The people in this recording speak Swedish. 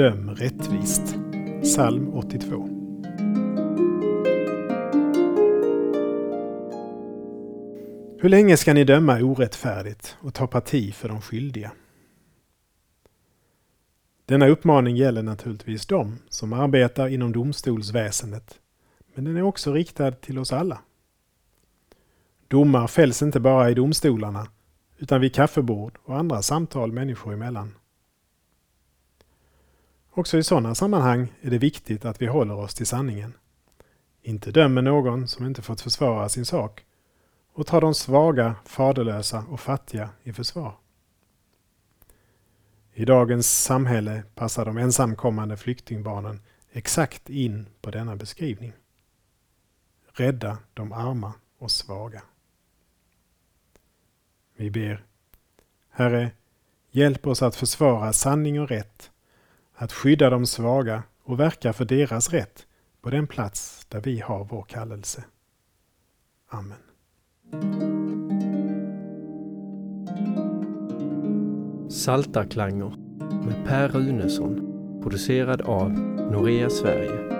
Döm rättvist. Psalm 82. Hur länge ska ni döma orättfärdigt och ta parti för de skyldiga? Denna uppmaning gäller naturligtvis dem som arbetar inom domstolsväsendet, men den är också riktad till oss alla. Domar fälls inte bara i domstolarna, utan vid kaffebord och andra samtal människor emellan. Också i sådana sammanhang är det viktigt att vi håller oss till sanningen. Inte dömer någon som inte fått försvara sin sak och tar de svaga, faderlösa och fattiga i försvar. I dagens samhälle passar de ensamkommande flyktingbarnen exakt in på denna beskrivning. Rädda de arma och svaga. Vi ber. Herre, hjälp oss att försvara sanning och rätt, att skydda de svaga och verka för deras rätt på den plats där vi har vår kallelse. Amen. Saltarklanger med Per Runesson producerad av Norea Sverige